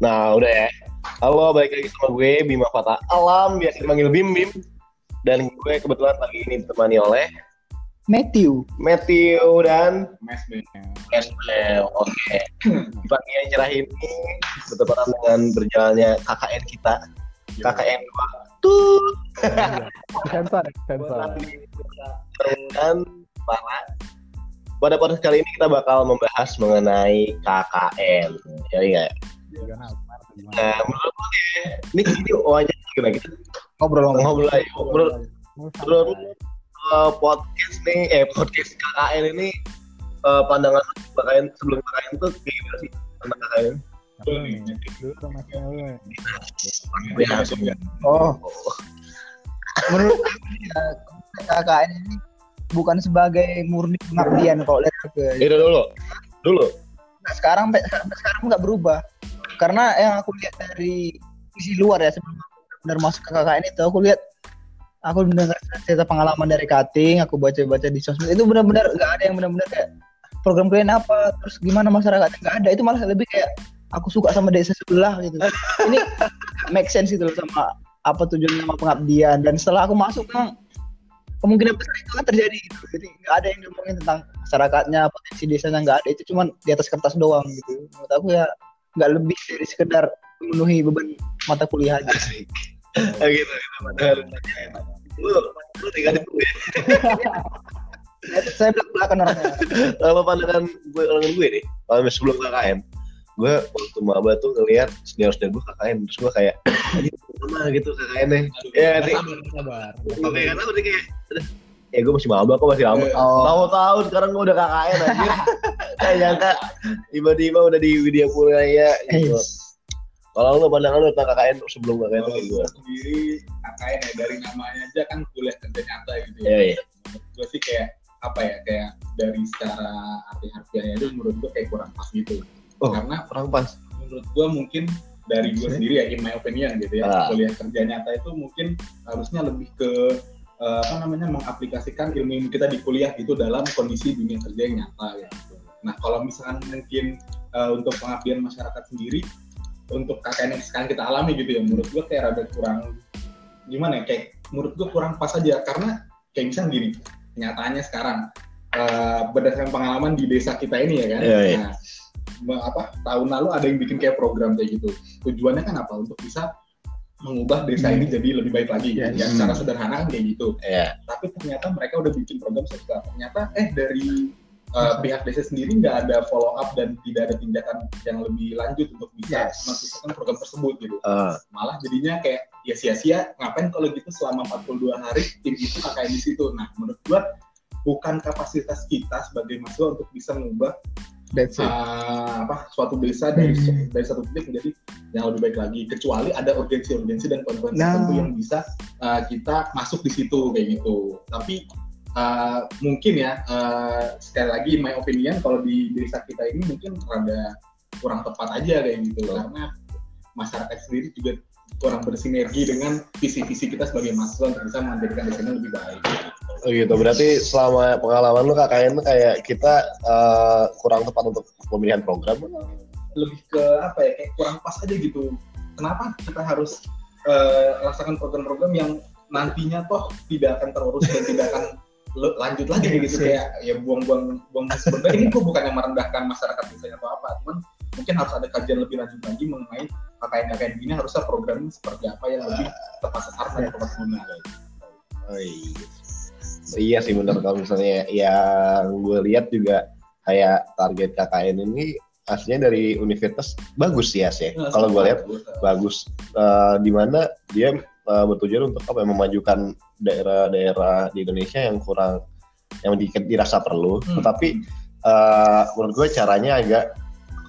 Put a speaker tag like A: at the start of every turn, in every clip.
A: Nah, udah ya. Halo, balik lagi sama gue Bima Fata Alam, biasa dipanggil Bim Bim. Dan gue kebetulan pagi ini ditemani oleh
B: Matthew.
A: Matthew dan
C: Mes Bel.
A: Esmel. Oke. Di pagi yang cerah ini bertepatan dengan berjalannya KKN kita. KKN 2. Tuh.
B: Sensor, sensor.
A: Dan para pada podcast kali ini kita bakal membahas mengenai KKN. Ya enggak? Nah, menurut gue nih, ini ini wajar gimana kita
B: Ngobrol
A: ngobrol aja. Ngobrol, ngobrol uh, podcast nih, eh podcast KKN ini uh, pandangan KKN sebelum KKN tuh kayak gimana sih tentang KKN? Ya, langsung ya.
B: Oh, menurut saya, KKN ini bukan sebagai murni pengabdian kalau lihat ke
A: Itu dulu, dulu.
B: Nah, sekarang sampai sekarang nggak berubah karena yang aku lihat dari sisi luar ya sebelum benar masuk ke KKN itu aku lihat aku mendengar cerita pengalaman dari cutting aku baca-baca di sosmed itu benar-benar nggak ada yang benar-benar kayak program kalian apa terus gimana masyarakatnya nggak ada. Itu malah lebih kayak aku suka sama desa sebelah gitu. Ini make sense itu loh sama apa tujuan nama pengabdian. Dan setelah aku masuk kan kemungkinan besar itu kan terjadi gitu. Jadi nggak ada yang ngomongin tentang masyarakatnya potensi desanya nggak ada. Itu cuma di atas kertas doang gitu. Menurut aku ya nggak lebih dari sekedar memenuhi beban mata kuliah aja.
A: Ah, gitu, gitu. Lu, lu tinggal di
B: Ya, saya belak belakan orangnya
A: apa pandangan gue pandangan gue nih kalau sebelum KKN gue waktu maba tuh ngeliat senior senior gue KKN terus gue kayak mana gitu KKN nya ya nih
C: Sabar.
A: oke karena berarti kayak ya gue masih maba kok masih lama
B: Oh.
A: tahu-tahu sekarang gue udah KKN anjir kayak nyangka tiba-tiba udah di Widya Puraya gitu kalau lu pandangan lu tentang KKN sebelum KKN kayak
C: gue sendiri KKN ya dari namanya aja kan kuliah kerja nyata gitu
A: Iya, iya.
C: Gue sih kayak apa ya kayak dari secara arti harfiahnya itu menurut gue kayak kurang pas gitu.
A: Oh.
C: Karena
A: orang pas
C: menurut gue mungkin dari gue sendiri ya in my opinion gitu ya
A: Ah.
C: kuliah kerja nyata itu mungkin harusnya lebih ke eh, apa namanya mengaplikasikan ilmu ilmu kita di kuliah itu dalam kondisi dunia kerja yang nyata gitu. Nah kalau misalkan mungkin eh, untuk pengabdian masyarakat sendiri untuk KKN yang sekarang kita alami gitu ya menurut gue kayak rada kurang gimana ya kayak menurut gue kurang pas aja karena kayak misalnya gini kenyataannya sekarang eh, berdasarkan pengalaman di desa kita ini ya kan
A: Iya, iya.
C: Nah, apa tahun lalu ada yang bikin kayak program kayak gitu tujuannya kan apa untuk bisa mengubah desa ini jadi lebih baik lagi.
B: Yes.
C: ya secara sederhana kan kayak gitu.
A: Ya
C: tapi ternyata mereka udah bikin program sosial ternyata eh dari uh, pihak desa sendiri nggak ada follow up dan tidak ada tindakan yang lebih lanjut untuk bisa
B: Yes.
C: program tersebut gitu.
A: Ah,
C: malah jadinya kayak ya sia-sia ngapain kalau gitu selama 42 hari tim itu kakak di situ. Nah menurut gua bukan kapasitas kita sebagai mahasiswa untuk bisa mengubah
B: that's it.
C: Uh, apa suatu desa dari
B: Hmm.
C: dari satu titik menjadi yang lebih baik lagi. Kecuali ada urgensi-urgensi dan konsekuensi
B: Nah.
C: tertentu yang bisa uh, kita masuk di situ kayak gitu. Tapi uh, mungkin ya uh, sekali lagi my opinion kalau di desa kita ini mungkin rada kurang tepat aja kayak gitu. Karena masyarakat sendiri juga kurang bersinergi dengan visi-visi kita sebagai mahasiswa untuk bisa menjadikan desanya lebih baik.
A: Oh gitu, berarti selama pengalaman lu KKN kayak kita eh, kurang tepat untuk pemilihan program.
C: lebih ke apa ya kayak kurang pas aja gitu kenapa kita harus eh, laksanakan program-program yang nantinya toh tidak akan terurus dan tidak akan lanjut lagi gitu
B: Sih.
C: kayak ya buang-buang buang sebenarnya ini kok bukan yang merendahkan masyarakat misalnya atau apa cuman mungkin harus ada kajian lebih lanjut lagi mengenai KKN-KKN ini harusnya programnya seperti apa yang lebih tepat sasaran dan tepat guna gitu.
A: Oh, iya. iya sih bener kalau misalnya yang gue lihat juga kayak target KKN ini aslinya dari universitas bagus sih ya sih. Kalau gue lihat bagus Eh, di mana dia eh, bertujuan untuk apa memajukan daerah-daerah di Indonesia yang kurang yang di- dirasa perlu,
C: Hmm.
A: tetapi eh, menurut gue caranya agak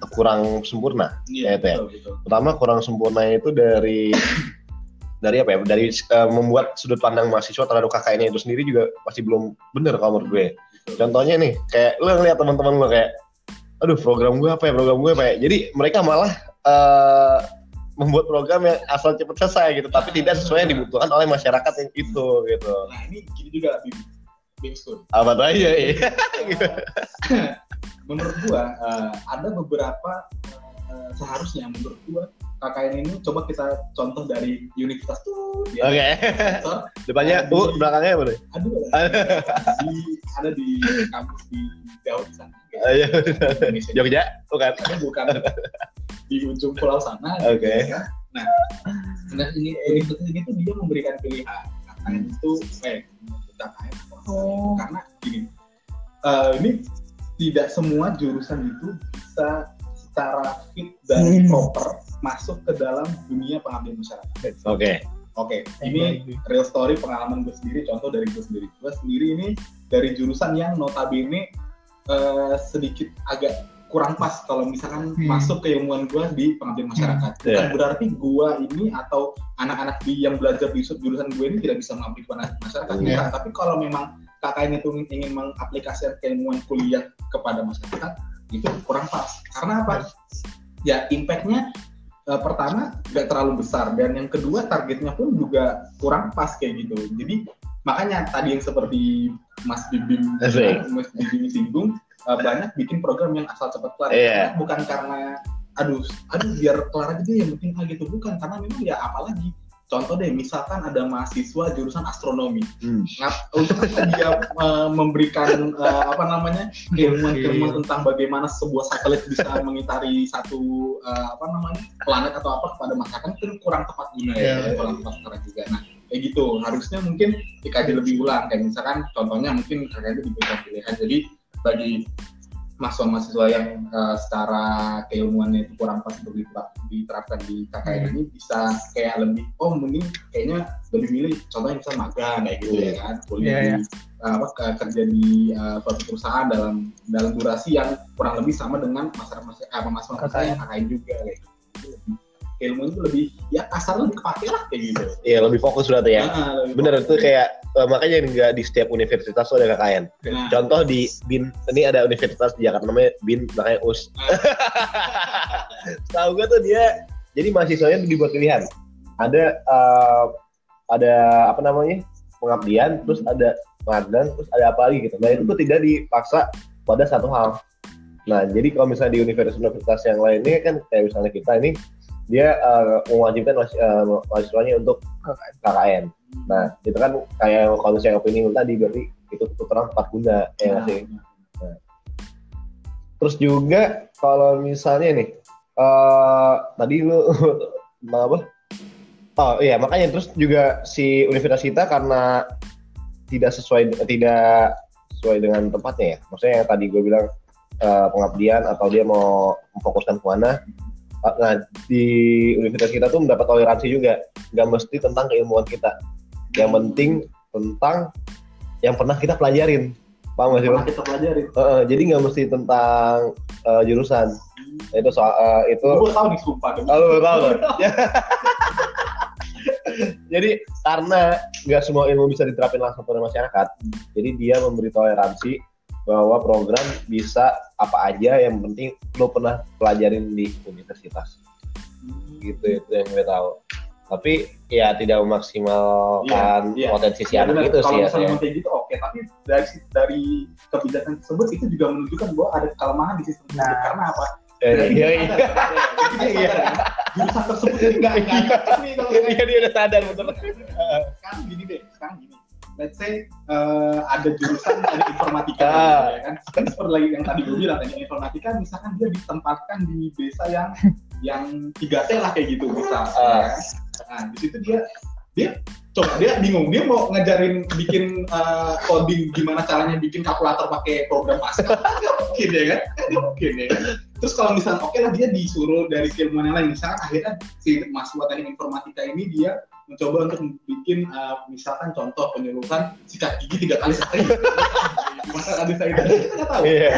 A: kurang sempurna. Ya, itu ya.
C: betul, betul.
A: pertama kurang sempurna itu dari dari apa ya? Dari eh, membuat sudut pandang mahasiswa terhadap KKN itu sendiri juga masih belum bener kalau menurut gue. Contohnya nih kayak lu ngeliat teman-teman lu kayak aduh program gue apa ya? Program gue apa ya? Jadi mereka malah eh, membuat program yang asal cepet selesai gitu tapi tidak sesuai yang dibutuhkan oleh masyarakat yang itu gitu.
C: Nah ini gini juga Bim. Bim School.
A: Apa tuh? Aja ya
C: menurut gua eh, ada beberapa eh, seharusnya menurut gua KKN ini coba kita contoh dari universitas tuh dia
A: Oke.
C: sponsor,
A: Depannya
C: Di-
A: U, belakangnya boleh.
C: aduh di, ada di kampus di jauh di sana
A: Ayo.
C: Indonesia
A: Jogja, bukan?
C: Bukan di ujung pulau sana
A: Oke.
C: ya. nah sebenarnya ini universitas ini tuh dia memberikan pilihan KKN itu eh KKN
B: Oh.
C: karena gini eh, ini tidak semua jurusan itu bisa secara fit dan
B: Hmm.
C: proper masuk ke dalam dunia pengabdian masyarakat.
A: Oke.
C: Oke, ini real story pengalaman gue sendiri, contoh dari gue sendiri. Gue sendiri ini dari jurusan yang notabene eh, sedikit agak kurang pas kalau misalkan
B: Hmm.
C: masuk ke ilmuwan gue di pengabdian masyarakat. Bukan
A: Iya.
C: berarti gue ini atau anak-anak di yang belajar di jurusan gue ini tidak bisa mengabdi kepada masyarakat.
A: Iya.
C: Bukan. Tapi kalau memang KKN itu ingin mengaplikasikan keilmuan kuliah kepada masyarakat, itu kurang pas. Karena apa? Ya, impact-nya eh, pertama nggak terlalu besar dan yang kedua targetnya pun juga kurang pas kayak gitu. Jadi makanya tadi yang seperti Mas Bibim. Mas Bibim singgung eh, banyak bikin program yang asal cepat kelar. Karena Bukan karena aduh, aduh biar kelar aja deh yang penting ah gitu bukan karena memang ya apalagi contoh deh misalkan ada mahasiswa jurusan astronomi
A: Hmm.
C: untuk dia memberikan eh, apa namanya keilmuan-keilmuan tentang bagaimana sebuah satelit bisa mengitari satu eh, apa namanya planet atau apa kepada masyarakat itu kurang tepat guna ya,
B: Iya.
C: kurang tepat sekarang juga. Nah kayak gitu harusnya mungkin dikaji lebih ulang kayak misalkan contohnya mungkin kakak itu diberikan pilihan jadi bagi mahasiswa-mahasiswa yang eh, secara keilmuannya itu kurang pas untuk diterap- diterapkan di KKN ini bisa kayak lebih oh mending kayaknya lebih milih contohnya misal magang kayak gitu ya kan kuliah
B: Iya, iya.
C: di eh, apa ke- kerja di eh, suatu perusahaan dalam dalam durasi yang kurang lebih sama dengan masyarakat masyarakat apa mahasiswa
B: KKN.
C: yang KKN juga kayak gitu. Ilmu itu lebih ya kasar lebih kepake lah kayak gitu.
A: Iya, lebih fokus berarti ya.
C: Nah,
A: Bener
C: fokus.
A: itu kayak eh, makanya nggak di setiap universitas tuh ada KKN.
C: Nah,
A: Contoh di BIN, ini ada universitas di Jakarta namanya BIN, makanya US. Tahu gue tuh dia, jadi mahasiswanya dibuat pilihan. Ada eh, ada apa namanya pengabdian, terus ada magang, terus ada apa lagi gitu. Nah itu tuh tidak dipaksa pada satu hal. Nah jadi kalau misalnya di universitas-universitas yang lainnya kan kayak misalnya kita ini dia eh, mewajibkan eh, mahasiswanya untuk KKN. Nah itu kan kayak kalau misalnya opini tadi berarti itu tukeran tepat guna ya nggak sih. Terus juga kalau misalnya nih, eh tadi lu apa? Oh iya makanya terus juga si universitas kita karena tidak sesuai tidak sesuai dengan tempatnya ya. Maksudnya yang tadi gue bilang eh, pengabdian atau dia mau memfokuskan ke mana. Nah di universitas kita tuh mendapat toleransi juga, nggak mesti tentang keilmuan kita. Yang penting tentang yang pernah kita pelajarin. Paham nggak sih?
C: pernah
A: Bang?
C: kita pelajari.
A: Heeh, jadi nggak mesti tentang eh, jurusan. Itu soal eh, itu.
C: Gue tahu nih sumpah. demi-
A: Oh, lu tahu jadi karena nggak semua ilmu bisa diterapin langsung pada masyarakat, jadi dia memberi toleransi bahwa program bisa apa aja yang penting lo pernah pelajarin di universitas gitu itu yang gue tahu tapi ya tidak memaksimalkan
C: Iya, iya.
A: potensi si
C: Ya,
A: anak
C: benar.
A: itu
C: Kalau
A: sih ya
C: misalnya
A: saya.
C: mau kayak gitu oke, tapi dari dari kebijakan tersebut itu juga menunjukkan bahwa ada kelemahan di sistem.
B: Nah.
C: karena apa?
A: Eh, iya iya
C: ya,
A: Iya.
C: sadar, ya, Jurusan tersebut ini nggak nggak cocok nih kalau kayak
A: iya dia udah sadar betul
C: sekarang gini deh, sekarang gini. Let's say eh, ada jurusan ada informatika, ya kan? Kan seperti lagi yang tadi gue bilang tadi informatika, misalkan dia ditempatkan di desa yang yang 3 T lah kayak gitu bisa.
A: Ah.
C: Nah di situ dia dia coba dia bingung dia mau ngajarin bikin eh, coding gimana caranya bikin kalkulator pakai program Pascal nggak mungkin ya kan nggak mungkin ya kan terus kalau misalnya oke lah dia disuruh dari keilmuan yang lain misalkan akhirnya si mahasiswa teknik informatika ini dia mencoba untuk bikin eh, misalkan contoh penyuluhan sikat gigi tiga kali sehari. Gimana ada saya itu kita tahu.
A: Iya.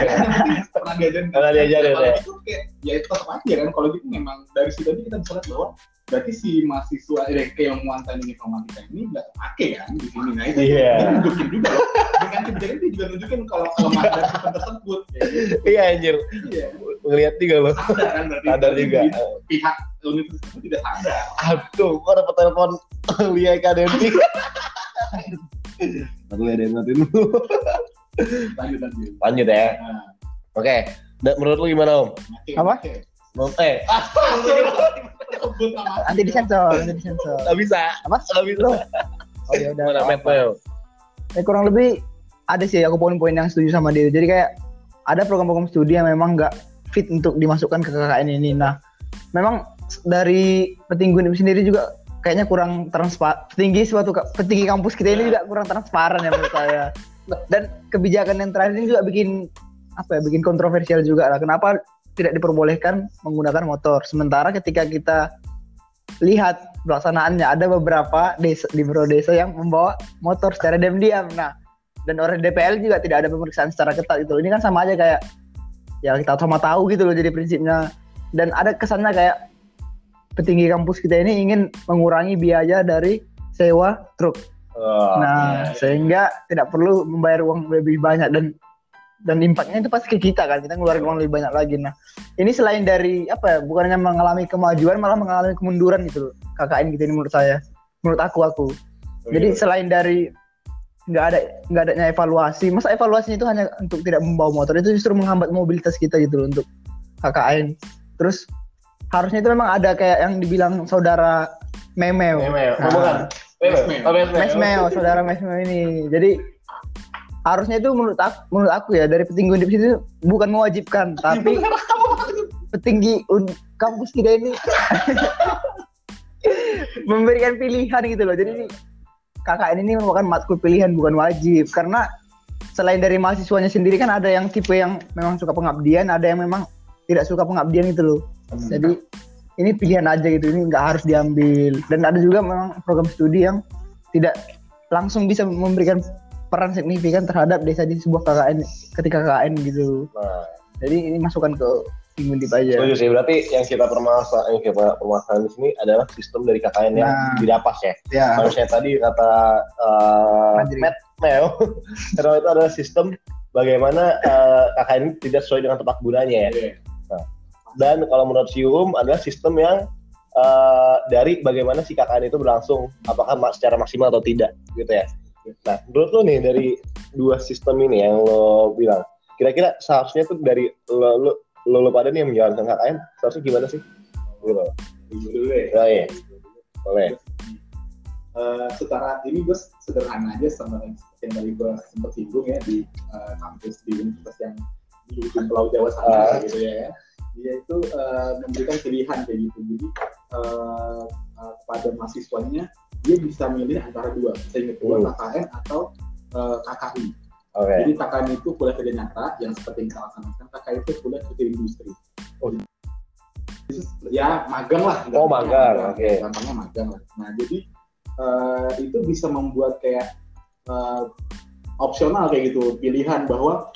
C: Yang pernah diajarin.
A: Pernah diajarin,
C: kalau
A: ya.
C: itu kayak ya itu tetap aja kan. Kalau gitu memang dari situ aja kita bisa lihat bahwa berarti si mahasiswa eh, keilmuan teknik informatika ini nggak kepake kan di sini. Nah itu
A: Iya.
C: itu nunjukin juga loh. Dengan kebijakan itu juga nunjukin kalau kelemahan tersebut. Ya,
A: iya anjir.
C: Iya
A: ngeliat juga loh
C: sadar kan berarti
A: sadar juga
C: pihak universitas itu tidak sadar
A: aduh kok dapat telepon Lia Akademi Aku ada yang ngatin dulu.
C: lanjut lanjut
A: Lanjut ya.
C: nah,
A: Oke. Dan menurut lu gimana Om?
B: Apa?
A: Menurut eh, ah.
B: Nanti disensor, nanti disensor.
A: nggak bisa.
B: Apa?
A: Nggak bisa.
B: Oh ya udah.
A: Mana. Metmel?
B: Ya, kurang lebih ada sih aku poin-poin yang setuju sama dia. Jadi kayak ada program-program studi yang memang nggak fit untuk dimasukkan ke KKN ini. Nah, memang dari petinggi UNIP sendiri juga kayaknya kurang transparan. Petinggi suatu petinggi kampus kita ini juga kurang transparan ya menurut saya. Dan kebijakan yang terakhir ini juga bikin apa ya, bikin kontroversial juga lah. Kenapa tidak diperbolehkan menggunakan motor? Sementara ketika kita lihat pelaksanaannya ada beberapa desa di beberapa desa yang membawa motor secara diam-diam. Nah, dan orang DPL juga tidak ada pemeriksaan secara ketat gitu. Ini kan sama aja kayak ya kita sama tahu gitu loh jadi prinsipnya. Dan ada kesannya kayak petinggi kampus kita ini ingin mengurangi biaya dari sewa truk.
A: Oh,
B: nah,
C: iya, iya.
B: sehingga tidak perlu membayar uang lebih banyak dan dan impactnya itu pasti ke kita kan kita ngeluarin uang lebih banyak lagi nah ini selain dari apa ya bukannya mengalami kemajuan malah mengalami kemunduran gitu loh KKN gitu ini menurut saya menurut aku aku jadi selain dari nggak ada nggak adanya evaluasi masa evaluasinya itu hanya untuk tidak membawa motor itu justru menghambat mobilitas kita gitu loh untuk KKN terus harusnya itu memang ada kayak yang dibilang saudara Memeo
A: Memeo.
B: Nah,
A: Oh, bukan. Memeo.
C: Mesmeo.
A: Oh, Mesmeo.
B: Saudara Mesmeo ini. Jadi harusnya itu menurut aku, menurut aku ya dari petinggi undip itu bukan mewajibkan, tapi petinggi un- kampus kita ini memberikan pilihan gitu loh. Jadi ini KKN ini merupakan matkul pilihan bukan wajib karena selain dari mahasiswanya sendiri kan ada yang tipe yang memang suka pengabdian, ada yang memang tidak suka pengabdian gitu loh. Jadi ini pilihan aja gitu, ini nggak harus diambil. Dan ada juga memang program studi yang tidak langsung bisa memberikan peran signifikan terhadap desa di sebuah KKN ketika KKN gitu.
A: Nah,
B: Jadi ini masukan ke tim undip aja.
A: setuju sih. Berarti yang kita permasalahan, yang kita permasalahan di sini adalah sistem dari KKN yang
B: Nah.
A: didapas ya.
B: Ya.
A: Harusnya tadi kata uh. Matt Meo, karena itu adalah sistem bagaimana uh, KKN ini tidak sesuai dengan tempat gunanya ya.
C: Iya.
A: Dan kalau menurut Sium adalah sistem yang uh, dari bagaimana si KKN itu berlangsung, apakah secara maksimal atau tidak, gitu ya. Nah, menurut lo nih dari dua sistem ini yang lo bilang, kira-kira seharusnya tuh dari lo lo, lo, lo pada nih yang menjalankan KKN, seharusnya gimana sih? Gitu.
C: Dulu ya.
A: Ya, iya. Boleh.
C: Eh, setara ini gue sederhana aja sama yang seperti yang tadi gue sempat singgung ya di eh, kampus di universitas yang di ujung Pulau Jawa sana
A: Ah.
C: gitu ya. Dia itu eh, memberikan pilihan kayak gitu. Jadi eh, eh, kepada mahasiswanya dia bisa milih antara dua, sehingga dua
A: Hmm.
C: KKN atau eh, KKI.
A: Oke.
C: Jadi KKN itu kuliah kerja nyata yang seperti yang kita laksanakan, KKI itu kuliah kerja industri.
A: Oh.
C: Ya magang lah.
A: Oh, magang, oke.
C: Gampangnya magang lah. Nah jadi eh, itu bisa membuat kayak eh, opsional kayak gitu pilihan bahwa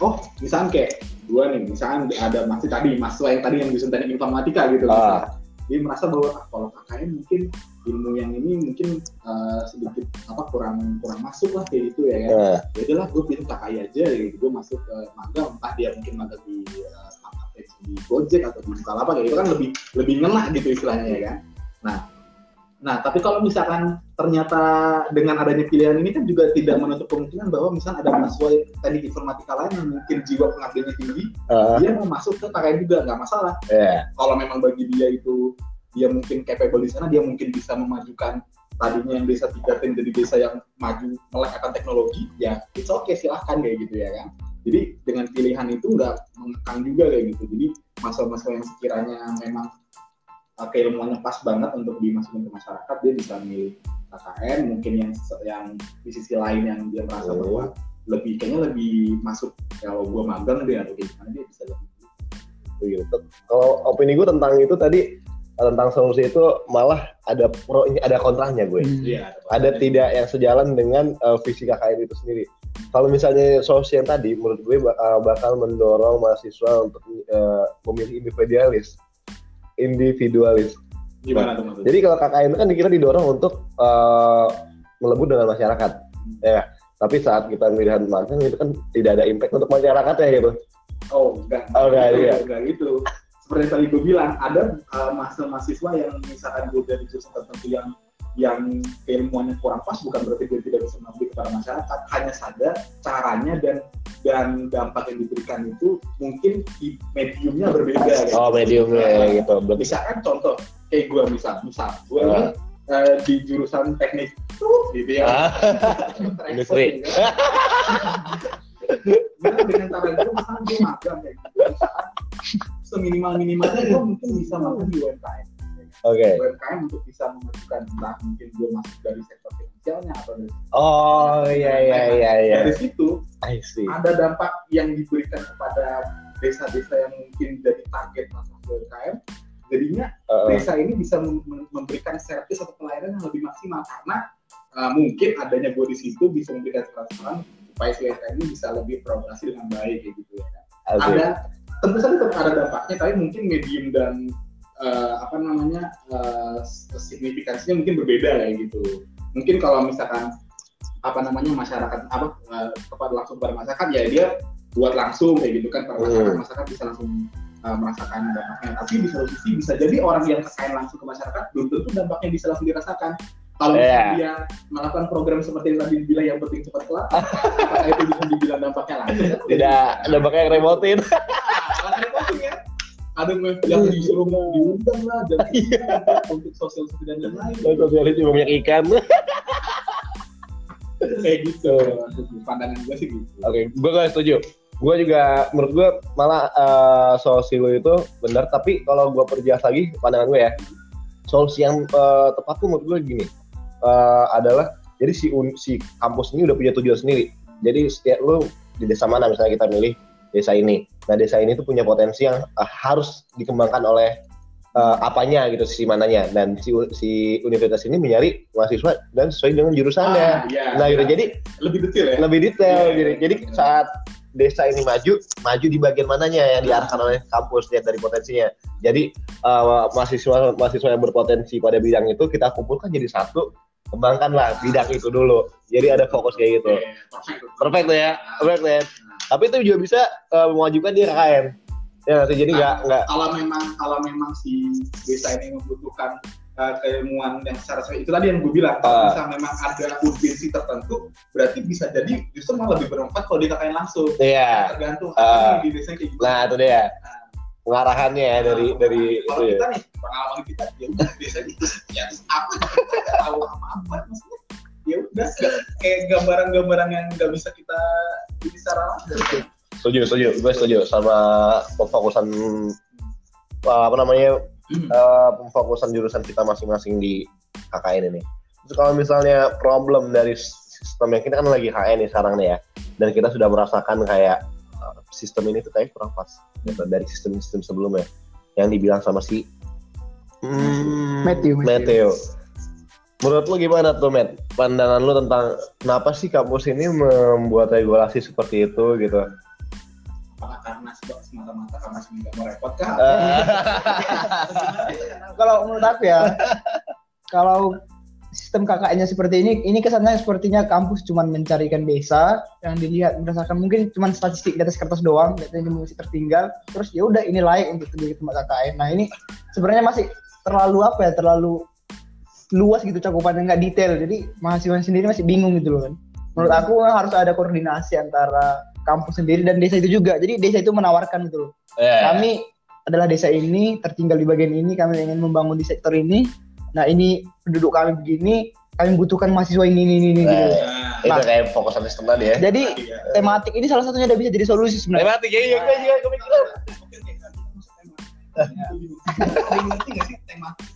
C: oh misalnya kayak dua nih misalnya ada masih tadi mahasiswa yang tadi yang jurusan teknik informatika gitu
A: Ah.
C: Dia merasa bahwa ah, kalau KKN mungkin ilmu yang ini mungkin eh, sedikit apa kurang kurang masuk lah kayak gitu ya. Kan ya udahlah gue pilih KKI aja gitu. Gue masuk ke magang entah dia mungkin magang di uh, startup di Gojek atau di Bukalapak kayak gitu kan lebih lebih ngena gitu istilahnya ya kan. Nah nah tapi kalau misalkan ternyata dengan adanya pilihan ini kan juga tidak menutup kemungkinan bahwa misalnya ada mahasiswa teknik informatika lain yang mungkin jiwa pengabdiannya tinggi
A: ah,
C: dia mau masuk ke KKN juga nggak masalah.
A: Ya.
C: kalau memang bagi dia itu dia mungkin capable di sana dia mungkin bisa memajukan tadinya yang desa 3 jadi desa yang maju melek akan teknologi ya it's okay silahkan kayak gitu ya kan. Jadi dengan pilihan itu nggak mengekang juga kayak gitu. Jadi masalah-masalah yang sekiranya memang uh, keilmuannya pas banget untuk dimasukin ke masyarakat dia bisa milih KKN mungkin yang yang di sisi lain yang dia merasa bahwa lebih kayaknya lebih masuk kalau gua magang dia atau gimana dia bisa lebih
A: Gitu. Kalau opini gue tentang itu tadi tentang solusi itu malah ada pro ada kontranya gue.
B: Hmm.
C: Iya,
A: Ada tidak yang sejalan dengan uh, visi KKN itu sendiri. Kalau misalnya solusi yang tadi, menurut gue bakal, bakal mendorong mahasiswa untuk uh, memilih individualis, individualis.
C: Gimana tuh maksudnya?
A: Jadi kalau KKN itu kan kita didorong untuk uh, melebur dengan masyarakat, ya. Tapi saat kita pilihan magang itu kan tidak ada impact untuk masyarakat ya gitu.
C: Oh, enggak.
A: Oh, enggak,
C: gitu,
A: iya.
C: enggak gitu. Seperti yang tadi gue bilang, ada uh, mahasiswa-mahasiswa yang misalkan gue dari jurusan tertentu yang yang keilmuannya kurang pas bukan berarti dia tidak bisa mengabdi kepada masyarakat hanya saja caranya dan dan dampak yang diberikan itu mungkin di mediumnya berbeda gitu.
A: Oh, mediumnya gitu. Berarti
C: misalkan contoh kayak gue misal misal gue
A: Ah.
C: ini eh, di jurusan teknik gitu ya
A: Ah. Industri.
C: Nah, dengan cara itu misalkan gue magang kayak gitu seminimal minimalnya gue mungkin bisa magang di UMKM
A: Oke.
C: UMKM untuk bisa memajukan entah mungkin gue masuk dari sektor finansialnya atau dari
A: Oh, iya iya iya iya.
C: dari situ
A: I see.
C: ada dampak yang diberikan kepada desa-desa yang mungkin jadi target masuk UMKM jadinya
A: Uh,
C: desa ini bisa mem- mem- memberikan servis atau pelayanan yang lebih maksimal karena uh, mungkin adanya gue di situ bisa memberikan transparan supaya si UMKM ini bisa lebih beroperasi dengan baik gitu ya.
A: Oke.
C: Ada tentu saja tetap ada dampaknya tapi mungkin medium dan uh, apa namanya uh, signifikansinya mungkin berbeda ya gitu. Mungkin kalau misalkan apa namanya masyarakat apa uh, kepada langsung kepada masyarakat ya dia buat langsung kayak gitu kan para masyarakat
A: Hmm.
C: masyarakat bisa langsung uh, merasakan dampaknya tapi di satu sisi bisa jadi orang yang kekain langsung ke masyarakat belum tentu dampaknya bisa langsung dirasakan kalau misalnya dia melakukan program seperti yang tadi dibilang yang penting cepat kelar apakah itu bisa dibilang dampaknya langsung?
A: Tidak ada pakai remotin.
C: ada yang yang disuruh diundang lah dan untuk sosial dan lain-lain
A: Sosialis juga banyak ikan.
C: kayak gitu pandangan gue sih gitu
A: Oke, gue gak setuju. Gue juga, menurut gue malah eh, solusi lu itu benar. Tapi kalau gue perjelas lagi pandangan gue ya, solusi yang eh, tepat tuh menurut gue gini eh, adalah jadi si un- si kampus ini udah punya tujuan sendiri. Jadi setiap lu di desa mana misalnya kita milih desa ini. Nah desa ini tuh punya potensi yang eh, harus dikembangkan oleh eh, apanya gitu si mananya dan si si universitas ini mencari mahasiswa dan sesuai dengan jurusannya.
C: Ah, iya.
A: Nah gitu jadi
C: lebih detail ya
A: lebih detail
C: Iya,
A: jadi
C: iya,
A: jadi
C: iya.
A: saat desa ini maju maju di bagian mananya yang diarahkan oleh kampus lihat dari potensinya jadi eh, mahasiswa mahasiswa yang berpotensi pada bidang itu kita kumpulkan jadi satu kembangkanlah bidang itu dulu. Jadi ada fokus kayak gitu.
C: Iya, perfect.
A: perfect tuh ya perfect ya. Tapi itu juga bisa eh, memajukan di KKN ya sih? jadi nggak nggak.
C: kalau memang kalau memang si desa ini membutuhkan uh, keilmuan yang secara itu tadi yang gue bilang kalau
A: Ah.
C: misalnya memang ada urgensi tertentu berarti bisa jadi justru malah lebih bermanfaat kalau dikakain langsung.
A: Iya.
C: Tergantung
A: Ah.
C: di desa kayak gitu
A: nah itu dia pengarahannya ya dari dari itu
C: kalau
A: ya.
C: kita nih pengalaman kita ya udah desa itu ya apa? Kita nggak tahu apa apa maksudnya ya udah kayak gambaran-gambaran yang nggak bisa kita bisa langsung.
A: Setuju setuju. Gue setuju sama pemfokusan uh, apa namanya uh, pemfokusan jurusan kita masing-masing di KKN ini. Terus kalau misalnya problem dari sistem yang kita kan lagi KKN nih sekarang nih ya dan kita sudah merasakan kayak sistem ini tuh kayak kurang pas gitu, dari sistem-sistem sebelumnya yang dibilang sama si hmm,
B: Matthew, Matthew.
A: Matthew. Menurut lu gimana tuh, Matt? Pandangan lu tentang kenapa sih kampus ini membuat regulasi seperti itu gitu?
C: apakah karena sebab semata-mata karena sini nggak mau repot kah?
A: Eh,
B: kalau menurut aku ya kalau sistem KKN-nya seperti ini ini kesannya sepertinya kampus cuma mencarikan desa yang dilihat berdasarkan mungkin cuma statistik di atas kertas doang ini masih tertinggal. Terus ya udah ini layak untuk jadi tempat KKN. Nah ini sebenarnya masih terlalu apa ya terlalu luas gitu cakupannya nggak detail. Jadi mahasiswa sendiri masih bingung gitu loh kan. Menurut aku harus ada koordinasi antara kampus sendiri dan desa itu juga. Jadi desa itu menawarkan gitu loh.
A: Eh,
B: kami adalah desa ini tertinggal di bagian ini kami ingin membangun di sektor ini nah ini penduduk kami begini kami butuhkan mahasiswa ini ini ini, ini gitu.
A: Eh,
C: Nah,
A: itu
B: Nah.
A: kayak fokusan sistem tadi ya.
B: jadi
C: tadi ya.
B: tematik ini salah satunya udah bisa jadi solusi sebenarnya
A: Tematik ya, iya, gue juga kepikiran.
C: Ngerti sih tematik?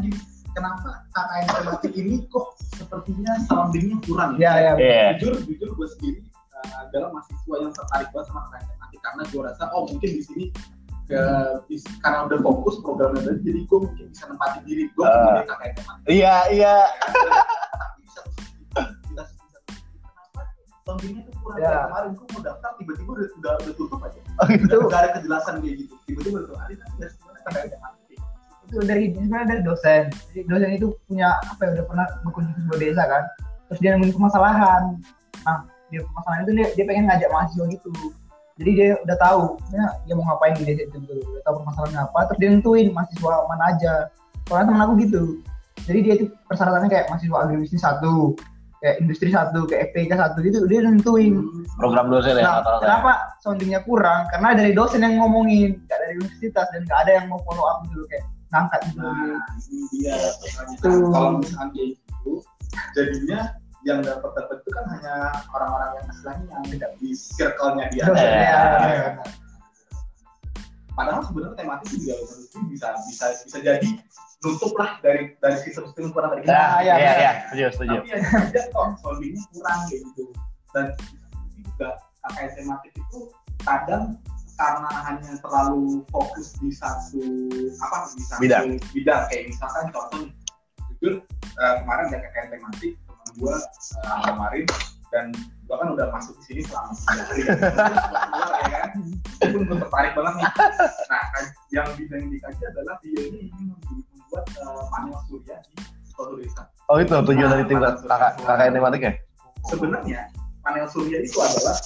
C: Gini, kenapa KKN tematik ini kok sepertinya soundingnya kurang
B: ya ya
A: Iya.
C: Jujur, jujur gue sendiri uh, adalah mahasiswa yang tertarik banget sama KKN tematik karena gue rasa oh mungkin di sini karena udah fokus programnya tadi jadi gue mungkin bisa nempatin diri gue uh. KKN tematik
A: Iya, iya.
C: Kenapa? Soundingnya tuh kurang
B: Ya.
C: Kemarin gue mau daftar tiba-tiba udah, udah, udah tutup aja.
B: Oh, gitu.
C: udah ada kejelasan kayak gitu. Tiba-tiba udah ada kan dari sebenarnya tematik
B: itu dari sebenarnya dari dosen. Jadi dosen itu punya apa ya udah pernah berkunjung ke sebuah desa kan. Terus dia nemuin permasalahan. Nah dia permasalahan itu dia, dia pengen ngajak mahasiswa gitu jadi dia udah tahu ya, dia mau ngapain di desa itu gitu udah tahu permasalahannya apa. Terus dia nentuin mahasiswa mana aja. Soalnya temen aku gitu. Jadi dia itu persyaratannya kayak mahasiswa agribisnis satu kayak industri satu kayak FPK satu gitu. Dia nentuin.
A: Program dosen ya
B: nah,
A: ya?
B: kenapa soundingnya kurang? Karena dari dosen yang ngomongin gak dari universitas dan gak ada yang mau follow up dulu kayak ngangkat gitu
C: Nah.
B: Tuh.
C: Kalau misalkan kayak gitu, jadinya yang dapat dapat itu kan hanya orang-orang yang istilahnya yang tidak di circle-nya dia.
B: Dosen,
A: ya.
C: Ya. Padahal sebenarnya tematis juga itu bisa bisa bisa jadi nutup lah dari dari sistem-sistem kurang tadi.
A: Nah,
B: iya,
A: iya,
B: iya.
A: iya, setuju, setuju.
C: Tapi yang saja kok solvingnya kurang kayak gitu. Dan juga KKN tematik itu kadang karena hanya terlalu fokus di satu apa di satu
A: Bidang.
C: bidang kayak misalkan contoh jujur eh, kemarin ada KKN tematik gua eh, kemarin dan gua kan udah masuk di sini selama tiga hari. Ya, kan itu gua tertarik banget nih. Nah kan yang bidang yang dikaji adalah dia ini ingin membuat eh, panel surya di suatu desa.
A: Oh itu tujuan dari tim kakak kakak tematik ya?
C: sebenarnya panel surya itu adalah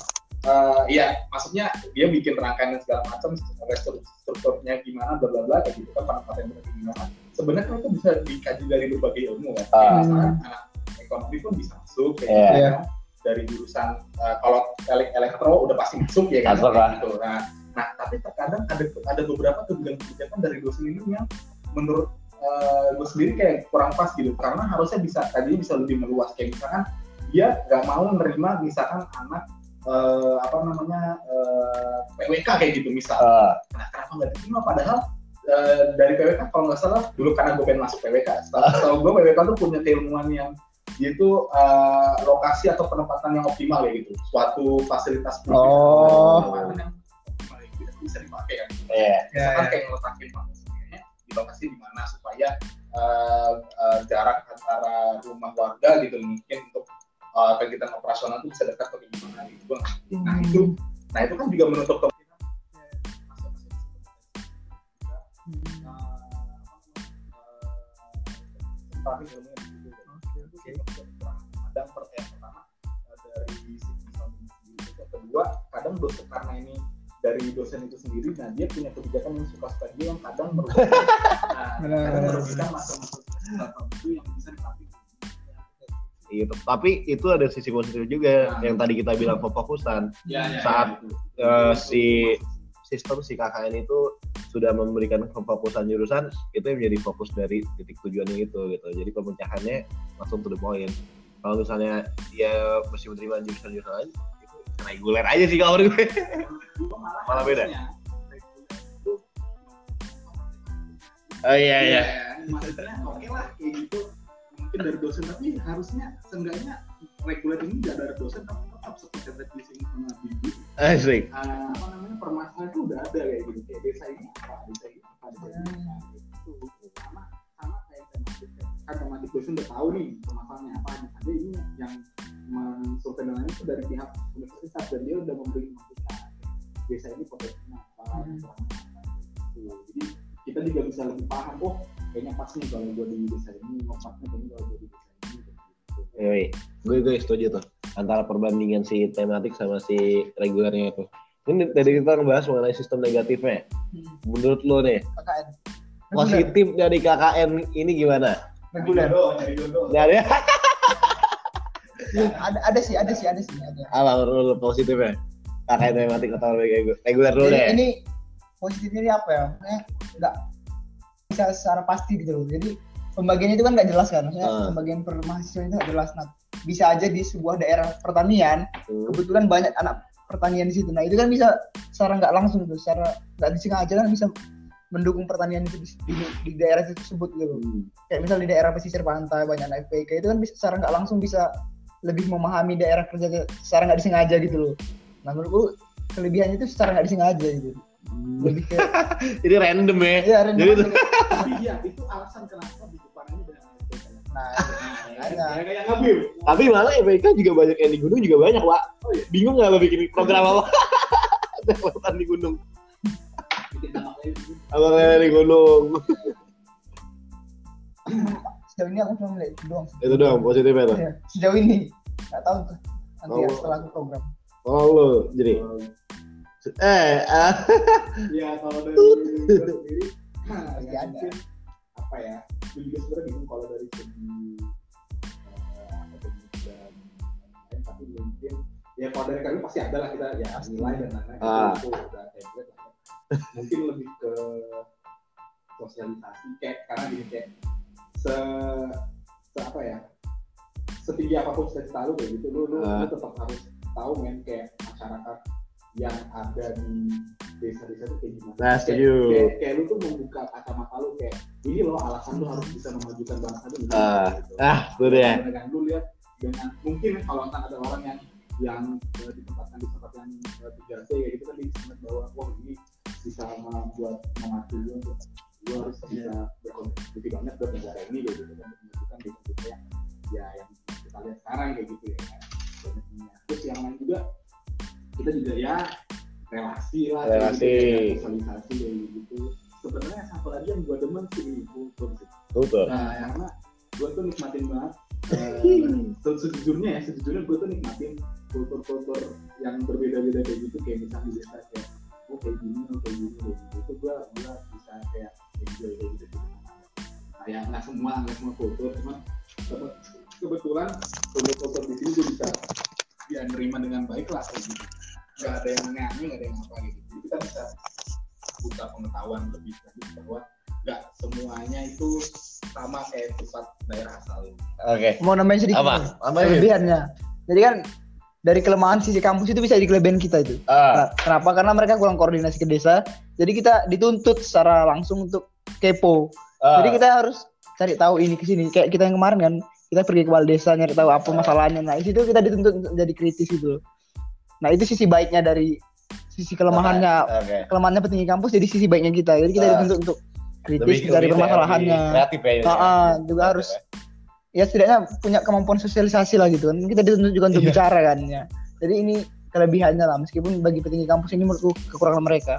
C: eh ya maksudnya dia bikin rangkaian dan segala macam struktur strukturnya gimana bla bla bla kayak gitu kan penempatan berbagai gimana sebenarnya itu bisa dikaji dari berbagai ilmu kan misalkan anak ekonomi pun bisa masuk kayak
A: Iya.
C: gitu kan. Dari jurusan eh, kalau elek elektro udah pasti masuk ya kan?
A: Lah.
C: gitu. Nah nah tapi terkadang ada ada beberapa kebijakan-kebijakan dari dosen ini yang menurut eh, gue sendiri kayak kurang pas gitu. Karena harusnya bisa tadinya bisa lebih meluas. Kayak misalkan dia nggak mau menerima misalkan anak eh, apa namanya eh, PWK kayak gitu misal.
A: Ah,
C: nah kenapa nggak diterima? Padahal eh, dari PWK kalau nggak salah dulu karena gue pengen masuk PWK setahu setahu gue PWK tuh punya keilmuan yang dia itu eh, lokasi atau penempatan yang optimal ya gitu suatu fasilitas publik
B: Oh.
C: penempatan yang ya gitu bisa dipakai kan
A: Iya.
C: misalkan kayak ngeletakin panasnya di lokasi di mana supaya eh, eh, jarak antara rumah warga gitu mungkin untuk eh, kegiatan operasional itu bisa dekat atau gimana gitu Gua nggak ngerti. nah itu nah itu kan juga menutup kemungkinan masuk masuk tapi kedua kadang dosen karena ini dari dosen itu sendiri nah dia punya kebijakan yang suka-suka dia yang kadang merugikan nah,
B: Benar,
C: kadang merugikan masa-masa tertentu yang bisa dipakai
A: Gitu. Tapi itu ada sisi positif juga
C: Nah.
A: yang tadi kita bilang fokusan.
C: ya, ya,
A: Saat,
C: ya, itu.
A: eh, si- Sistem si KKN itu sudah memberikan fokusan jurusan itu yang menjadi fokus dari titik tujuannya itu gitu. Jadi pemecahannya langsung to the point. Kalau misalnya dia mesti menerima jurusan-jurusan lain itu reguler aja sih kalau gue.
C: Malah,
A: Malah beda. Oh iya
C: Iya, maksudnya oke lah kayak gitu mungkin dari dosen tapi harusnya seenggaknya reguler ini nggak dari dosen tapi tetap seperti yang tadi sini sama Bibi
A: Asik.
C: Ah, apa namanya permasalahan itu udah ada kayak gitu kayak desa ini apa desa ini apa desa ini apa gitu. itu sama sama kayak tematik kan tematik dosen udah tahu nih permasalahannya apa ada ini yang mensurvei dengan itu dari pihak dan dia udah memberi masukan desa ini potensinya apa
B: Hmm.
C: gitu. jadi kita juga bisa lebih paham oh kayaknya pas nih kalau gue di desa ini oh pasnya kayaknya kalau gue di desa ini gitu.
A: Yoi. Gue gue setuju tuh antara perbandingan si tematik sama si regulernya itu. Ini tadi kita ngebahas mengenai sistem negatifnya. Menurut lo nih,
B: KKN
A: positif dari KKN ini gimana?
B: reguler
C: Jodoh, nyari jodoh.
A: Dari
B: ada ada sih ada sih ada sih ada
A: apa menurut lo positifnya? KKN tematik atau reguler reguler dulu deh.
B: ini positifnya ini apa ya? Maksudnya nggak bisa secara pasti gitu loh. Jadi pembagiannya itu kan nggak jelas kan. Maksudnya
A: Ah.
B: pembagian per mahasiswa itu nggak jelas. Nah, bisa aja di sebuah daerah pertanian
A: Hmm.
B: kebetulan banyak anak pertanian di situ. Nah itu kan bisa secara nggak langsung tuh, secara nggak disengaja kan bisa mendukung pertanian itu di, di- di daerah tersebut gitu.
A: Hmm.
B: Kayak misal di daerah pesisir pantai banyak anak FPK itu kan bisa secara nggak langsung bisa lebih memahami daerah kerja secara nggak disengaja gitu loh. Nah menurutku kelebihannya itu secara nggak disengaja gitu. Lebih ke
A: Jadi random ya.
B: Iya, random
A: Jadi
B: aja.
C: tapi ya itu alasan kenapa di depan ini banyak
B: Nah,
C: ngambil
A: Tapi malah EPK juga banyak yang di gunung juga banyak, Pak.
C: Oh, iya.
A: Bingung nggak lo bikin program apa? Ada di gunung.
C: bikin nama lain
A: Abang di gunung.
B: Sejauh ini aku cuma melihat itu doang.
A: Itu doang positifnya tuh.
B: Ya, sejauh ini nggak tahu tuh. Nanti ya
A: Oh.
B: setelah aku program.
A: Oh lo, jadi eh ah,
C: ya kalau dari sendiri nah, ya
B: ada.
C: apa ya gue juga sebenarnya bingung kalau dari segi eh, dan tapi mungkin ya kalau dari kami pasti ada lah kita ya nilai dan lain-lain
A: Ah.
C: itu udah template lah ya. mungkin lebih ke sosialisasi kayak karena gini kayak se, se apa ya setinggi apa pun cita-cita lu kayak gitu lu lu,
A: Ah.
C: lu tetap harus tahu men kayak masyarakat yang ada di desa-desa itu kayak gimana
A: Nah,
C: Kayak-
A: setuju.
C: kayak, kayak lu tuh membuka kacamata lu kayak ini loh alasan lu harus bisa memajukan bangsa lu gitu.
A: Ah.
C: Gitu.
A: Ah, itu dia.
C: dengan lu lihat dengan mungkin kalau ada orang yang yang eh, ditempatkan di tempat yang eh, 3C kayak gitu kan dia bisa melihat bahwa wah ini bisa membuat memacu lu untuk lu harus bisa berkontribusi banget buat negara ini gitu kan menunjukkan di tempat yang ya yang kita lihat sekarang kayak gitu ya kan terus yang lain juga kita juga ya relasi lah
A: Relasi.
C: gitu, kayak sosialisasi kayak gitu sebenarnya satu lagi yang gue demen sih ini kultur sih. Nah, karena gue tuh nikmatin banget. se- sejujurnya ya, sejujurnya gue tuh nikmatin kultur-kultur yang berbeda-beda kayak gitu, kayak misalnya di desa kayak, oh kayak gini, oh kayak gini, kayak gitu. Itu gue gue bisa kayak kayak gitu. Ya nggak semua, nggak semua kultur, cuma kebe- kebetulan kultur-kultur di sini gue bisa ya nerima dengan baik lah kayak gitu. Gak ada yang aneh-aneh, gak ada yang apa gitu. Jadi kita bisa buka pengetahuan lebih lanjut bahwa nggak semuanya itu sama kayak pusat daerah asal ini.
A: Oke.
B: Mau nambahin sedikit.
A: Apa? Apa?
B: Kelebihannya. Jadi kan dari kelemahan sisi kampus itu bisa jadi kelebihan kita itu.
A: Ah,
B: Nah, kenapa? Karena mereka kurang koordinasi ke desa. Jadi kita dituntut secara langsung untuk kepo.
A: ah.
B: Jadi kita harus cari tahu ini ke sini. Kayak kita yang kemarin kan, kita pergi ke desa nyari tahu apa masalahnya. Nah, di situ kita dituntut untuk jadi kritis itu. Nah, itu sisi baiknya dari sisi kelemahannya.
A: Oke.
B: Kelemahannya petinggi kampus jadi sisi baiknya kita. Jadi kita
A: Ah.
B: dituntut untuk kritis
A: Lebih-
B: dari
A: lebih
B: permasalahannya.
A: kreatif ya.
B: Ah, ah, juga harus ya setidaknya punya kemampuan sosialisasi lah gitu kan kita dituntut juga untuk
A: Iya.
B: bicara kan ya jadi ini kelebihannya lah meskipun bagi petinggi kampus ini menurutku kekurangan mereka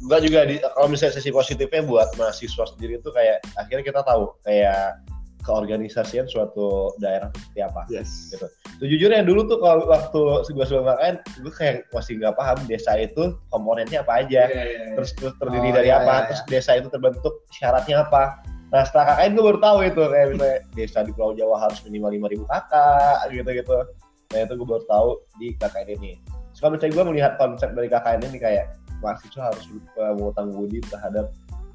A: Enggak juga di kalau misalnya sisi positifnya buat mahasiswa sendiri itu kayak akhirnya kita tahu kayak keorganisasian suatu daerah seperti apa.
B: yes
A: Gitu. Sejujurnya dulu tuh kalau waktu gue sebelum makan, gue kayak masih nggak paham desa itu komponennya apa aja. terus terus terdiri
B: Oh,
A: dari
B: iya,
A: apa
B: iya,
A: terus desa itu terbentuk syaratnya apa nah setelah KKN gue baru tahu itu kayak misalnya desa di Pulau Jawa harus minimal lima ribu kakak gitu gitu nah itu gue baru tahu di KKN ini kalau misalnya gue melihat konsep dari KKN ini kayak mahasiswa harus uh, mengutang budi terhadap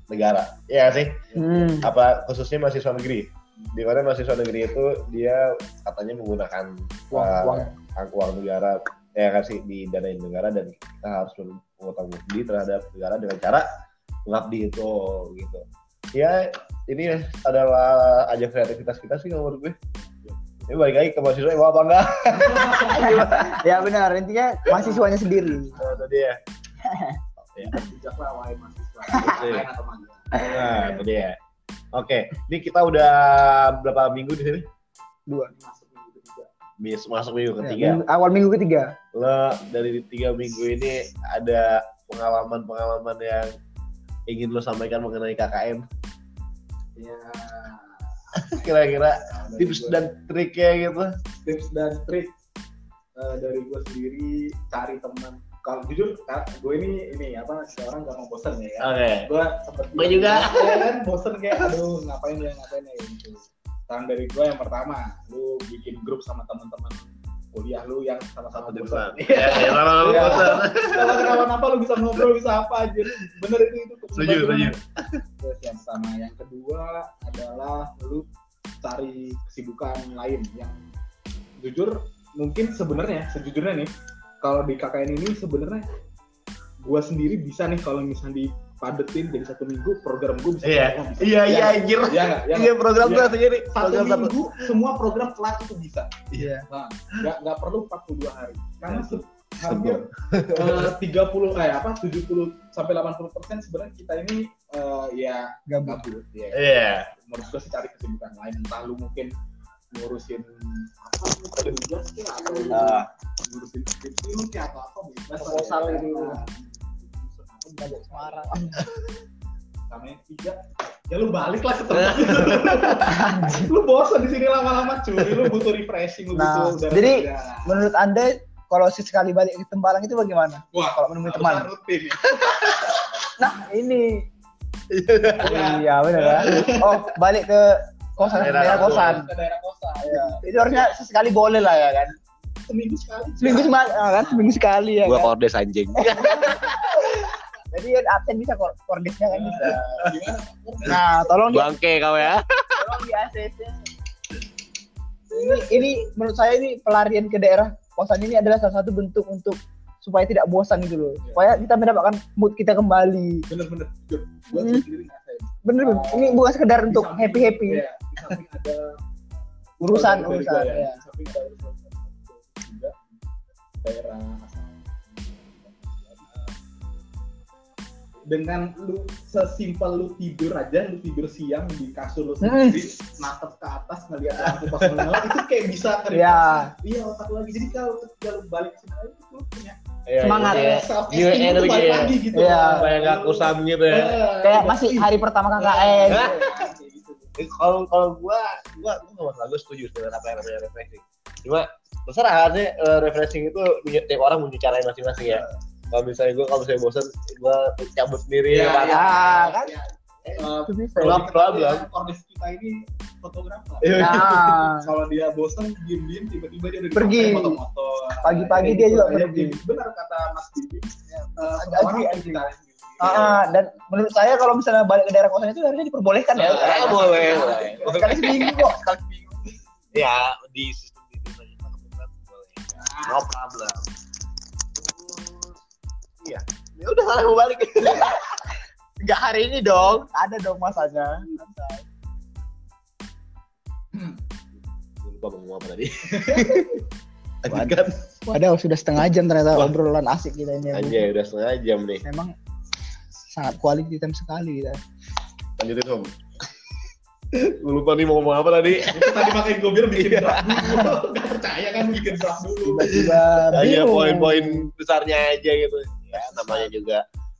A: negara. Iya sih?
B: Hmm.
A: apa khususnya mahasiswa negeri. Di mana mahasiswa negeri itu dia katanya menggunakan
B: uang,
A: uh,
B: uang.
A: ang- uang negara. Ya kasih di danain negara dan kita harus mengutang budi terhadap negara dengan cara mengabdi itu gitu ya ini adalah ajang kreativitas kita sih kalau menurut gue. Ini balik lagi ke mahasiswa mau apa enggak
B: ya benar. Intinya mahasiswanya sendiri.
A: Nah, tadi ya.
C: Bijak lah wahai mahasiswa. Atau magang
A: nah itu dia oke ini kita udah berapa minggu di sini?
B: Dua.
C: Masuk minggu ketiga.
A: Bis masuk minggu
B: Ya,
A: ketiga.
B: minggu- awal minggu ketiga.
A: Lo dari tiga minggu ini ada pengalaman-pengalaman yang ingin lo sampaikan mengenai KKN
C: ya
A: kira-kira tips dan triknya gitu?
C: Tips dan trik eh, dari gue sendiri cari teman. Kalau jujur gue ini ini apa seorang gak mau bosan ya kan
A: oke.
C: Gue sempet
A: Gua juga.
C: ya kan bosen kayak aduh ngapain ya ngapain ya gitu. Saran dari gue yang pertama lu bikin grup sama teman-teman kuliah lu yang sama-sama bosan.
A: ya ya sama
C: Iya.
A: bosan.
C: Kalau ada kawan apa lu bisa ngobrol bisa apa aja bener itu itu
A: setuju setuju.
C: Terus yang pertama yang kedua adalah lu cari kesibukan lain yang jujur mungkin sebenarnya sejujurnya nih kalau di KKN ini sebenarnya gua sendiri bisa nih kalau misalnya dipadetin jadi satu minggu program gua bisa
A: iya.
C: oh, bisa.
A: iya iya anjir.
C: Iya? Iya
A: iya program
C: Iya.
A: tuh sendiri
C: satu
A: program satu
C: minggu semua program kelas itu bisa.
B: Iya.
C: Nah nggak nggak perlu 42 hari. Karena se- hampir eh, 30 eh apa 70 sampai 80 persen sebenarnya kita ini eh, ya
B: gabung
C: gabut. Ya
A: iya.
C: Menurut gue sih cari kesibukan lain. Entah lu mungkin ngurusin apa tugas kayak atau lu
A: Ah.
C: ngurusin skripsi atau apa bebas
B: Proposal
C: ya. Apa
B: Gabung Semarang
C: tiga ya lu balik lah ke tempat lu bosan di sini lama-lama cuy lu butuh refreshing lu
B: Nah,
C: butuh udara
B: jadi-
C: segar.
B: menurut anda kalau sekali balik ke Tembalang itu bagaimana
C: wah
B: kalau menemui teman
C: rutin ya.
B: nah ini
C: Iya.
B: iya benar kan oh balik ke kosan
A: Daerah
B: daerah kosan
C: ke daerah kosan
B: Iya. itu harusnya sesekali boleh lah ya kan
C: seminggu sekali.
B: seminggu sekali kan seminggu sekali ya
A: Gua
B: kan?
A: kordes anjing.
B: Jadi kan absen bisa kor kordesnya kan bisa.
C: Nah,
B: tolong di,
A: Bangke kau ya.
B: tolong di ACC ini ini menurut saya ini pelarian ke daerah kosan ini adalah salah satu bentuk untuk supaya tidak bosan gitu loh.
C: Iya.
B: supaya kita mendapatkan mood kita kembali.
C: Bener-bener.
B: Hmm. bener bener. Ini bukan sekedar untuk happy happy
C: iya, samping ada
B: urusan urusan
C: ya,
B: ya
C: daerah dengan lu sesimpel lu tidur aja lu tidur siang di kasur lu sendiri natap ke atas ngeliat lampu pas menyala itu kayak bisa ke
B: Iya.
C: iya otak lu lagi jadi kalau ketika lu balik ke sini lagi lu punya
B: Semangat.
A: Iya. New
C: esteem itu
A: energy
C: balik
A: ya.
C: lagi gitu
B: Iya.
A: Supaya nggak kusam gitu ya.
B: kayak masih hari pertama KKN?
C: Kayak gitu.
A: Eh, kalau kalau gua gua gua nggak masalah gua setuju dengan apa yang namanya refreshing cuma terserah sih eh, refreshing itu punya tiap orang punya cara masing-masing ya kalau misalnya gua kalau saya bosan gua cabut sendiri
C: Iya,
A: ya, kan?
B: iya. kan?
C: Iya. Eh,
B: itu bisa
A: Kalau-
C: Kalau
A: Problem,
C: kita ya, Kordes kita ini fotografer.
A: Iya.
B: nah
C: Kalau dia bosan diem-diem tiba-tiba dia udah di
B: Pergi.
C: foto-foto.
B: Pagi-pagi dia
C: gitu.
B: juga
C: Ya,
B: pergi.
C: Benar kata Mas Bibi. Eh,
B: Agak
C: orang
B: agak
C: kita
B: Ah, dan menurut saya kalau misalnya balik ke daerah kosan itu harusnya diperbolehkan ya.
A: Eh, boleh, boleh.
B: Sekali seminggu kok.
C: Sekali seminggu.
A: ya di sistem itu saja kebetulan boleh no problem iya ya udah salah mau balik
B: Enggak hari ini dong. Ada dong masanya. Santai.
A: Lupa mau ngomong apa tadi Lanjutkan
B: Waduh, sudah setengah jam ternyata
A: Wah.
B: obrolan asik kita ini.
A: Anjay udah setengah jam nih
B: Memang sangat quality time sekali kita.
A: Lanjutin om Gue lupa nih mau ngomong apa tadi
C: Itu tadi makanya gue bilang bikin draft dulu. Gak percaya kan bikin draft dulu.
B: Tiba-tiba
A: Hanya poin-poin besarnya aja gitu Ya namanya juga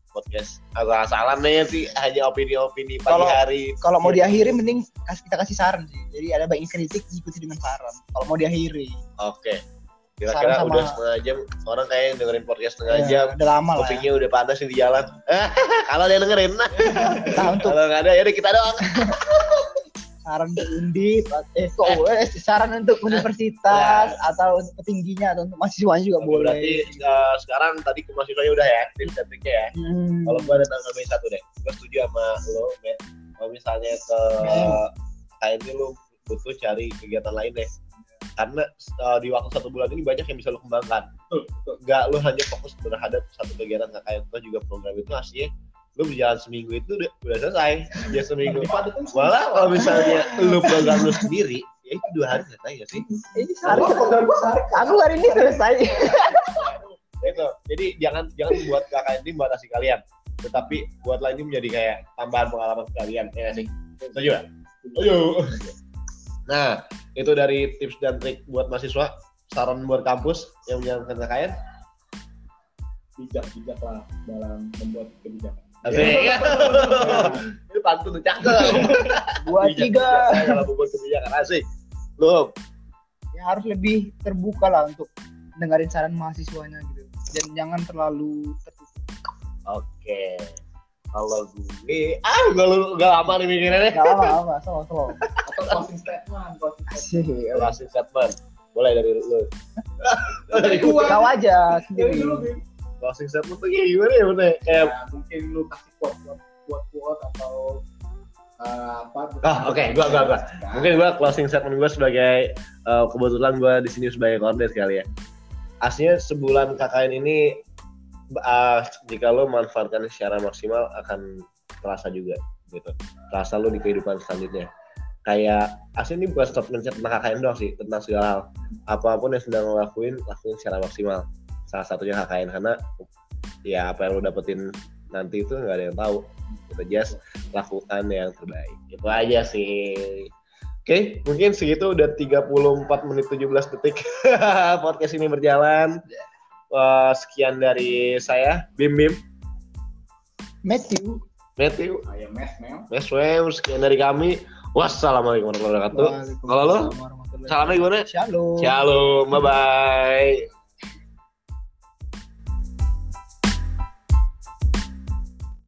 A: podcast asal-asalan nih sih hanya opini-opini pagi
B: Kalau-
A: hari
B: Kalau mau diakhiri mending kasih kita kasih saran sih. Jadi ada baik kritik diikuti dengan saran. Kalau mau diakhiri.
A: oke kira-kira udah setengah jam orang kayak dengerin podcast setengah
B: Ya,
A: jam
B: Udah lama lah. Ya.
A: kopinya udah panas di jalan kalau dia dengerin
B: Nah, untuk
A: kalau nggak ada ya kita doang
B: saran untuk undip eh kok eh, saran untuk universitas atau untuk petingginya atau untuk mahasiswanya juga boleh.
A: berarti uh, sekarang tadi ke mahasiswanya udah ya tips dan triknya ya.
B: Hmm.
A: kalau gua ada tanggapan satu deh gua setuju sama lo Matt kalau misalnya ke kayak ini lo butuh cari kegiatan lain deh. Karena uh, di waktu satu bulan ini banyak yang bisa lo kembangkan.
C: Betul,
A: nggak lo hanya fokus terhadap satu kegiatan kayak itu juga program itu hasilnya lo berjalan seminggu itu udah, udah selesai ya seminggu. Malah kalau misalnya lo program lo sendiri ya itu dua hari selesai ya sih?
B: Ini
C: program gue sehari.
B: aku hari ini selesai.
A: itu jadi jangan jangan buat kakak ini buat asik kalian. Tetapi buatlah ini menjadi kayak tambahan pengalaman kalian ya sih? Setuju nggak? setuju. Nah itu dari tips dan trik buat mahasiswa saran buat kampus yang menjalankan KKN
C: Bijak-bijak lah dalam membuat kebijakan.
A: Asik itu pantun tuh cakep
B: Dua
A: Bijak,
B: tiga.
A: dalam membuat kebijakan asik lu
B: Ya harus lebih terbuka lah untuk dengerin saran mahasiswanya gitu. Dan jangan terlalu tertutup.
A: oke kalau gue ah gue lu gak lama nih mikirnya deh
B: Gak apa-apa, sama sama.
C: Atau closing statement, closing statement.
B: Asik.
A: closing statement boleh dari lu
C: Dari gua.
B: Kau aja
C: Dari
B: sendiri.
A: Closing statement tuh kayak gimana ya bener kayak
C: Ya, mungkin lu kasih quote quote quote quote atau eh, apa
A: Ah, oke, gua gua gua. Mungkin gua closing statement gua sebagai eh, kebetulan gua di sini sebagai kordes kali ya. Aslinya sebulan KKN ini eh, jika lo manfaatkan secara maksimal akan terasa juga gitu. Terasa lo di kehidupan selanjutnya. Kayak aslinya ini bukan statement tentang KKN doang sih, tentang segala hal. Apa pun yang sedang lo lakuin, lakuin secara maksimal. Salah satunya KKN karena ya apa yang lo dapetin nanti itu nggak ada yang tahu. Kita just lakukan yang terbaik. Itu aja sih. Oke, mungkin segitu udah 34 menit 17 detik podcast ini berjalan. Wah, sekian dari saya, Bim Bim,
B: Matthew.
A: Matthew. Mas Wem, sekian dari kami. Wassalamualaikum warahmatullahi wabarakatuh. Kalau lo? Salamnya gimana?
B: Shalom.
A: Shalom, bye-bye.